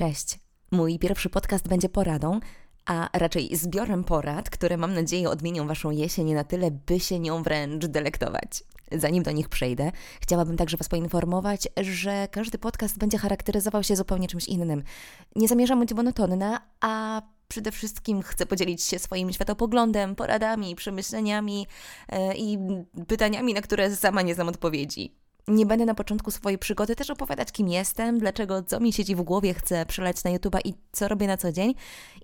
Cześć. Mój pierwszy podcast będzie poradą, a raczej zbiorem porad, które mam nadzieję odmienią Waszą jesień na tyle, by się nią wręcz delektować. Zanim do nich przejdę, chciałabym także Was poinformować, że każdy podcast będzie charakteryzował się zupełnie czymś innym. Nie zamierzam być monotonna, a przede wszystkim chcę podzielić się swoim światopoglądem, poradami, przemyśleniami e, i pytaniami, na które sama nie znam odpowiedzi. Nie będę na początku swojej przygody też opowiadać, kim jestem, dlaczego, co mi siedzi w głowie, chcę przelać na YouTube'a i co robię na co dzień.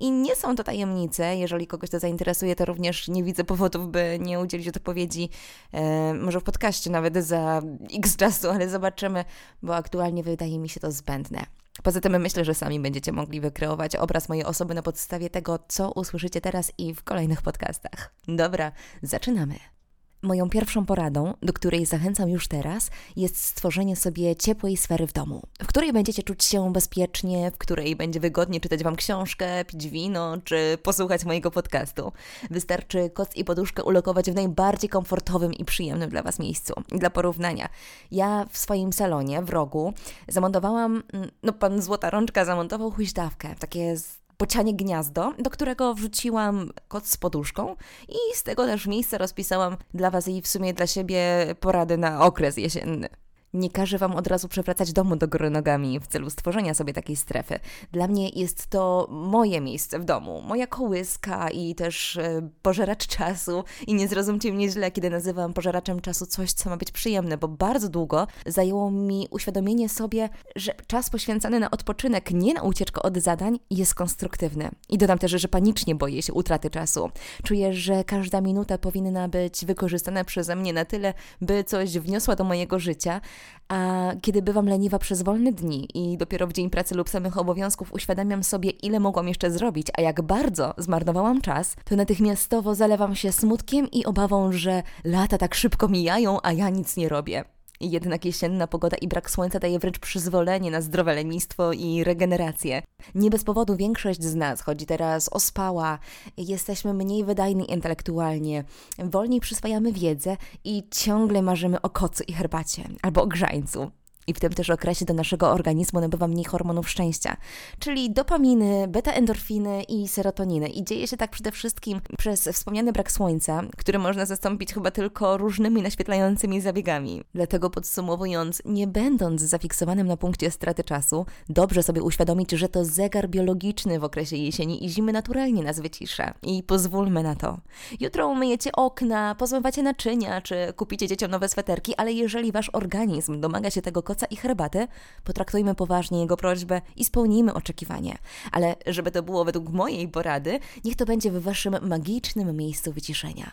I nie są to tajemnice. Jeżeli kogoś to zainteresuje, to również nie widzę powodów, by nie udzielić odpowiedzi, e, może w podcaście nawet za x czasu, ale zobaczymy, bo aktualnie wydaje mi się to zbędne. Poza tym myślę, że sami będziecie mogli wykreować obraz mojej osoby na podstawie tego, co usłyszycie teraz i w kolejnych podcastach. Dobra, zaczynamy. Moją pierwszą poradą, do której zachęcam już teraz, jest stworzenie sobie ciepłej sfery w domu, w której będziecie czuć się bezpiecznie, w której będzie wygodnie czytać Wam książkę, pić wino czy posłuchać mojego podcastu. Wystarczy koc i poduszkę ulokować w najbardziej komfortowym i przyjemnym dla Was miejscu. Dla porównania, ja w swoim salonie w rogu zamontowałam, no pan Złota Rączka zamontował huśtawkę, takie bocianie gniazdo, do którego wrzuciłam kot z poduszką i z tego też miejsca rozpisałam dla Was i w sumie dla siebie porady na okres jesienny. Nie każę Wam od razu przewracać domu do góry nogami w celu stworzenia sobie takiej strefy. Dla mnie jest to moje miejsce w domu, moja kołyska i też e, pożeracz czasu. I nie zrozumcie mnie źle, kiedy nazywam pożeraczem czasu coś, co ma być przyjemne, bo bardzo długo zajęło mi uświadomienie sobie, że czas poświęcany na odpoczynek, nie na ucieczkę od zadań, jest konstruktywny. I dodam też, że panicznie boję się utraty czasu. Czuję, że każda minuta powinna być wykorzystana przeze mnie na tyle, by coś wniosła do mojego życia, a kiedy bywam leniwa przez wolne dni i dopiero w dzień pracy lub samych obowiązków uświadamiam sobie, ile mogłam jeszcze zrobić, a jak bardzo zmarnowałam czas, to natychmiastowo zalewam się smutkiem i obawą, że lata tak szybko mijają, a ja nic nie robię. Jednak jesienna pogoda i brak słońca daje wręcz przyzwolenie na zdrowe lenistwo i regenerację. Nie bez powodu większość z nas chodzi teraz ospała, jesteśmy mniej wydajni intelektualnie, wolniej przyswajamy wiedzę i ciągle marzymy o kocu i herbacie albo o grzańcu. I w tym też okresie do naszego organizmu nabywa mniej hormonów szczęścia, czyli dopaminy, beta-endorfiny i serotoniny. I dzieje się tak przede wszystkim przez wspomniany brak słońca, który można zastąpić chyba tylko różnymi naświetlającymi zabiegami. Dlatego podsumowując, nie będąc zafiksowanym na punkcie straty czasu, dobrze sobie uświadomić, że to zegar biologiczny w okresie jesieni i zimy naturalnie nas wycisza. I pozwólmy na to. Jutro umyjecie okna, pozmywacie naczynia, czy kupicie dzieciom nowe sweterki, ale jeżeli wasz organizm domaga się tego owoca i herbatę, potraktujmy poważnie jego prośbę i spełnijmy oczekiwanie. Ale żeby to było według mojej porady, niech to będzie w waszym magicznym miejscu wyciszenia.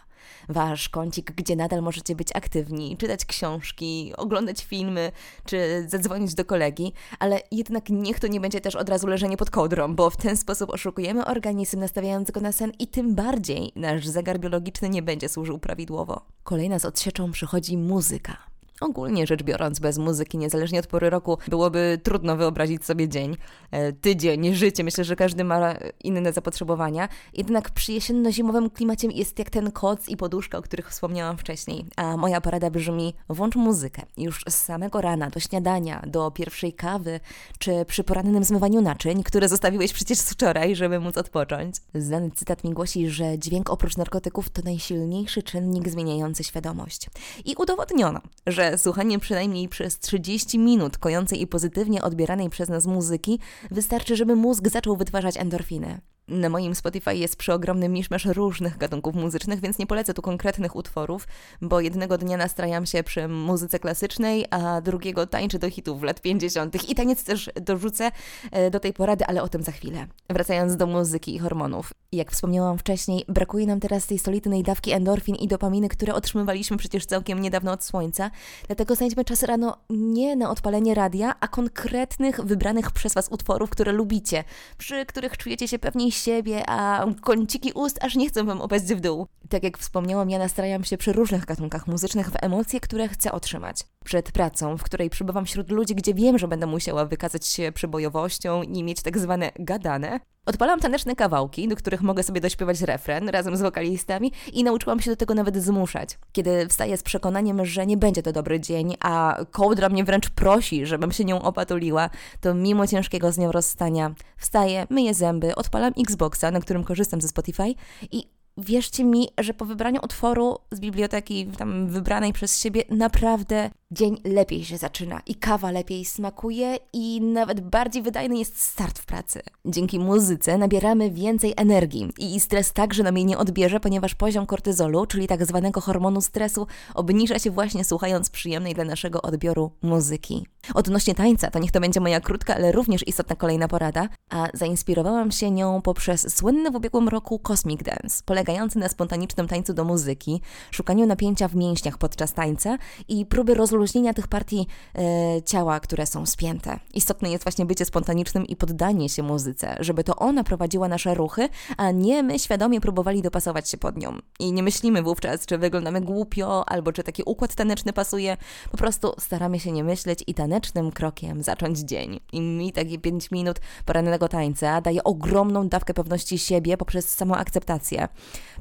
Wasz kącik, gdzie nadal możecie być aktywni, czytać książki, oglądać filmy czy zadzwonić do kolegi, ale jednak niech to nie będzie też od razu leżenie pod kołdrą, bo w ten sposób oszukujemy organizm, nastawiając go na sen i tym bardziej nasz zegar biologiczny nie będzie służył prawidłowo. Kolejna z odsieczą przychodzi muzyka. Ogólnie rzecz biorąc, bez muzyki, niezależnie od pory roku, byłoby trudno wyobrazić sobie dzień, e, tydzień, życie. Myślę, że każdy ma inne zapotrzebowania. Jednak przy jesienno-zimowym klimacie jest jak ten koc i poduszka, o których wspomniałam wcześniej. A moja porada brzmi: włącz muzykę już z samego rana do śniadania, do pierwszej kawy, czy przy porannym zmywaniu naczyń, które zostawiłeś przecież wczoraj, żeby móc odpocząć. Znany cytat mi głosi, że dźwięk oprócz narkotyków to najsilniejszy czynnik zmieniający świadomość. I udowodniono, że słuchanie przynajmniej przez 30 minut kojącej i pozytywnie odbieranej przez nas muzyki wystarczy, żeby mózg zaczął wytwarzać endorfiny. Na moim Spotify jest przeogromny miszmasz różnych gatunków muzycznych, więc nie polecę tu konkretnych utworów, bo jednego dnia nastrajam się przy muzyce klasycznej, a drugiego tańczę do hitów lat 50. I taniec też dorzucę e, do tej porady, ale o tym za chwilę. Wracając do muzyki i hormonów. Jak wspomniałam wcześniej, brakuje nam teraz tej solidnej dawki endorfin i dopaminy, które otrzymywaliśmy przecież całkiem niedawno od słońca, dlatego znajdźmy czas rano nie na odpalenie radia, a konkretnych, wybranych przez Was utworów, które lubicie, przy których czujecie się pewniej siebie, a kąciki ust aż nie chcą wam opaść w dół. Tak jak wspomniałam, ja nastrajam się przy różnych gatunkach muzycznych w emocje, które chcę otrzymać. Przed pracą, w której przybywam wśród ludzi, gdzie wiem, że będę musiała wykazać się przybojowością i mieć tak zwane gadane, Odpalam taneczne kawałki, do których mogę sobie dośpiewać refren razem z wokalistami i nauczyłam się do tego nawet zmuszać. Kiedy wstaję z przekonaniem, że nie będzie to dobry dzień, a kołdra mnie wręcz prosi, żebym się nią opatuliła, to mimo ciężkiego z nią rozstania wstaję, myję zęby, odpalam Xboxa, na którym korzystam ze Spotify i wierzcie mi, że po wybraniu utworu z biblioteki tam wybranej przez siebie naprawdę dzień lepiej się zaczyna i kawa lepiej smakuje i nawet bardziej wydajny jest start w pracy. Dzięki muzyce nabieramy więcej energii i stres także nam jej nie odbierze, ponieważ poziom kortyzolu, czyli tak zwanego hormonu stresu, obniża się właśnie słuchając przyjemnej dla naszego odbioru muzyki. Odnośnie tańca, to niech to będzie moja krótka, ale również istotna kolejna porada, a zainspirowałam się nią poprzez słynny w ubiegłym roku Cosmic Dance, polegający na spontanicznym tańcu do muzyki, szukaniu napięcia w mięśniach podczas tańca i próby rozluźnienia tych partii e, ciała, które są spięte. Istotne jest właśnie bycie spontanicznym i poddanie się muzyce, żeby to ona prowadziła nasze ruchy, a nie my świadomie próbowali dopasować się pod nią. I nie myślimy wówczas, czy wyglądamy głupio, albo czy taki układ taneczny pasuje. Po prostu staramy się nie myśleć i tanecznym krokiem zacząć dzień. I mi takie 5 minut porannego tańca daje ogromną dawkę pewności siebie poprzez samą akceptację.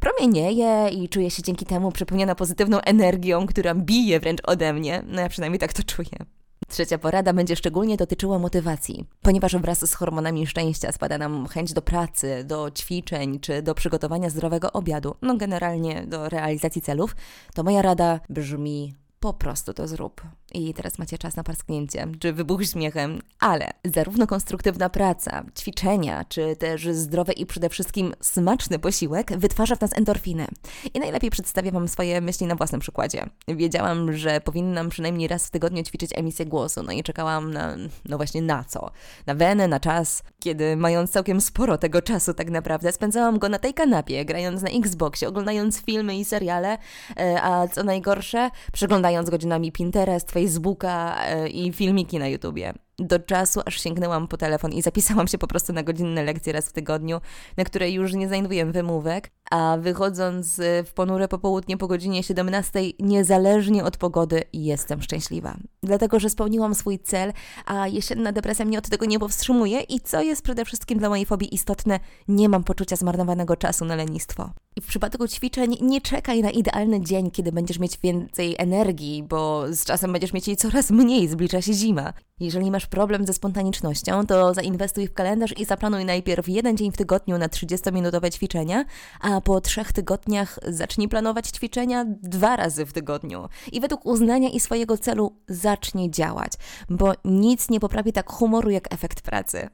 Promienieję i czuję się dzięki temu przepełniona pozytywną energią, która bije wręcz ode mnie. No ja przynajmniej tak to czuję. Trzecia porada będzie szczególnie dotyczyła motywacji, ponieważ wraz z hormonami szczęścia spada nam chęć do pracy, do ćwiczeń czy do przygotowania zdrowego obiadu, no generalnie do realizacji celów, to moja rada brzmi po prostu to zrób. I teraz macie czas na parsknięcie, czy wybuch śmiechem, ale zarówno konstruktywna praca, ćwiczenia, czy też zdrowy i przede wszystkim smaczny posiłek wytwarza w nas endorfiny. I najlepiej przedstawię Wam swoje myśli na własnym przykładzie. Wiedziałam, że powinnam przynajmniej raz w tygodniu ćwiczyć emisję głosu, no i czekałam na, no właśnie na co? Na wenę, na czas, kiedy mając całkiem sporo tego czasu tak naprawdę, spędzałam go na tej kanapie, grając na Xboxie, oglądając filmy i seriale, e, a co najgorsze, przeglądając godzinami Pinterest, Facebooka e, i filmiki na YouTubie do czasu, aż sięgnęłam po telefon i zapisałam się po prostu na godzinne lekcje raz w tygodniu, na które już nie znajduję wymówek, a wychodząc y, w ponure popołudnie po godzinie 17, niezależnie od pogody, jestem szczęśliwa. Dlatego, że spełniłam swój cel, a jesienna depresja mnie od tego nie powstrzymuje i co jest przede wszystkim dla mojej fobii istotne, nie mam poczucia zmarnowanego czasu na lenistwo. I w przypadku ćwiczeń nie czekaj na idealny dzień, kiedy będziesz mieć więcej energii, bo z czasem będziesz mieć jej coraz mniej, zbliża się zima. Jeżeli masz problem ze spontanicznością, to zainwestuj w kalendarz i zaplanuj najpierw jeden dzień w tygodniu na 30-minutowe ćwiczenia, a po trzech tygodniach zacznij planować ćwiczenia dwa razy w tygodniu. I według uznania i swojego celu zacznij działać, bo nic nie poprawi tak humoru jak efekt pracy.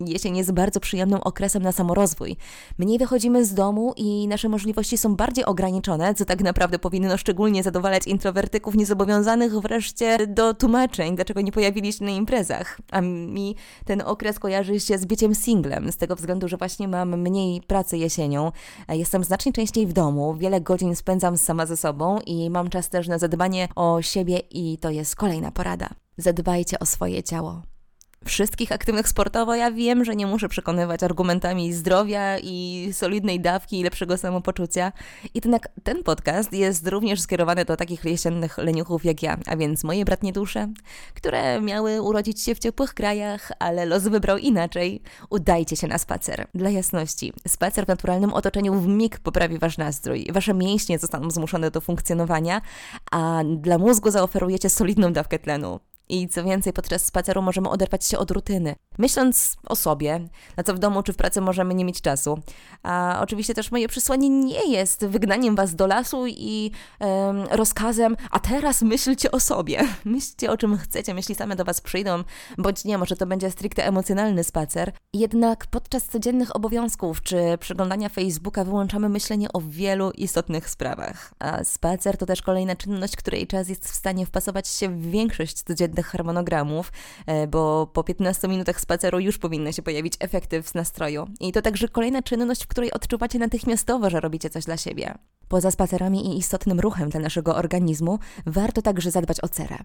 Jesień jest bardzo przyjemnym okresem na samorozwój. Mniej wychodzimy z domu i nasze możliwości są bardziej ograniczone, co tak naprawdę powinno szczególnie zadowalać introwertyków niezobowiązanych wreszcie do tłumaczeń, dlaczego nie pojawili się na imprezach. A mi ten okres kojarzy się z byciem singlem, z tego względu, że właśnie mam mniej pracy jesienią. Jestem znacznie częściej w domu, wiele godzin spędzam sama ze sobą i mam czas też na zadbanie o siebie i to jest kolejna porada. Zadbajcie o swoje ciało wszystkich aktywnych sportowo, ja wiem, że nie muszę przekonywać argumentami zdrowia i solidnej dawki i lepszego samopoczucia. Jednak ten podcast jest również skierowany do takich jesiennych leniuchów jak ja, a więc moje bratnie dusze, które miały urodzić się w ciepłych krajach, ale los wybrał inaczej. Udajcie się na spacer. Dla jasności, spacer w naturalnym otoczeniu w mig poprawi wasz nastrój. Wasze mięśnie zostaną zmuszone do funkcjonowania, a dla mózgu zaoferujecie solidną dawkę tlenu. I co więcej, podczas spaceru możemy oderwać się od rutyny, myśląc o sobie, na co w domu czy w pracy możemy nie mieć czasu. A oczywiście też moje przesłanie nie jest wygnaniem was do lasu i rozkazem, a teraz myślcie o sobie. Myślcie o czym chcecie, myśli same do was przyjdą, bądź nie, może to będzie stricte emocjonalny spacer. Jednak podczas codziennych obowiązków czy przeglądania Facebooka wyłączamy myślenie o wielu istotnych sprawach. A spacer to też kolejna czynność, której czas jest w stanie wpasować się w większość codziennych sztywnych harmonogramów, e, bo po 15 minutach spaceru już powinny się pojawić efekty w nastroju. I to także kolejna czynność, w której odczuwacie natychmiastowo, że robicie coś dla siebie. Poza spacerami i istotnym ruchem dla naszego organizmu, warto także zadbać o cerę.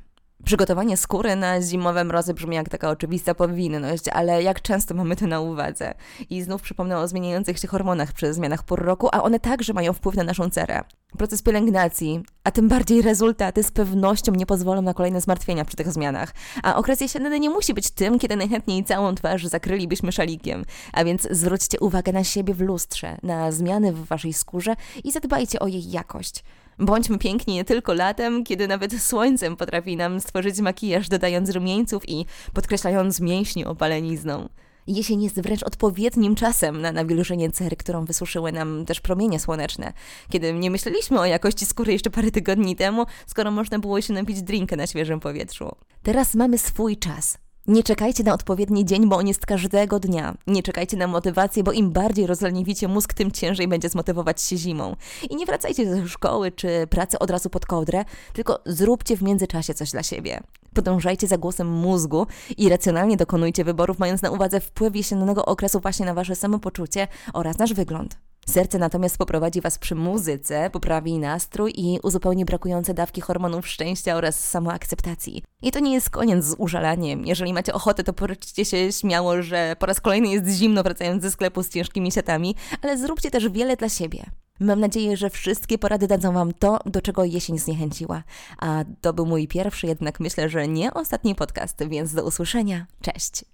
Przygotowanie skóry na zimowe mrozy brzmi jak taka oczywista powinność, ale jak często mamy to na uwadze? I znów przypomnę o zmieniających się hormonach przy zmianach pór roku, a one także mają wpływ na naszą cerę. Proces pielęgnacji, a tym bardziej rezultaty z pewnością nie pozwolą na kolejne zmartwienia przy tych zmianach. A okres jesienny nie musi być tym, kiedy najchętniej całą twarz zakrylibyśmy szalikiem. A więc zwróćcie uwagę na siebie w lustrze, na zmiany w waszej skórze i zadbajcie o jej jakość. Bądźmy piękni nie tylko latem, kiedy nawet słońcem potrafi nam stworzyć makijaż, dodając rumieńców i podkreślając mięśnie opalenizną. Jesień jest wręcz odpowiednim czasem na nawilżenie cery, którą wysuszyły nam też promienie słoneczne. Kiedy nie myśleliśmy o jakości skóry jeszcze parę tygodni temu, skoro można było się napić drinkę na świeżym powietrzu. Teraz mamy swój czas. Nie czekajcie na odpowiedni dzień, bo on jest każdego dnia. Nie czekajcie na motywację, bo im bardziej rozleniwicie mózg, tym ciężej będzie zmotywować się zimą. I nie wracajcie ze szkoły czy pracy od razu pod kołdrę, tylko zróbcie w międzyczasie coś dla siebie. Podążajcie za głosem mózgu i racjonalnie dokonujcie wyborów, mając na uwadze wpływ jesiennego okresu właśnie na wasze samopoczucie oraz nasz wygląd. Serce natomiast poprowadzi Was przy muzyce, poprawi nastrój i uzupełni brakujące dawki hormonów szczęścia oraz samoakceptacji. I to nie jest koniec z użalaniem. Jeżeli macie ochotę, to poryczcie się śmiało, że po raz kolejny jest zimno wracając ze sklepu z ciężkimi siatami, ale zróbcie też wiele dla siebie. Mam nadzieję, że wszystkie porady dadzą Wam to, do czego jesień zniechęciła. A to był mój pierwszy, jednak myślę, że nie ostatni podcast, więc do usłyszenia. Cześć!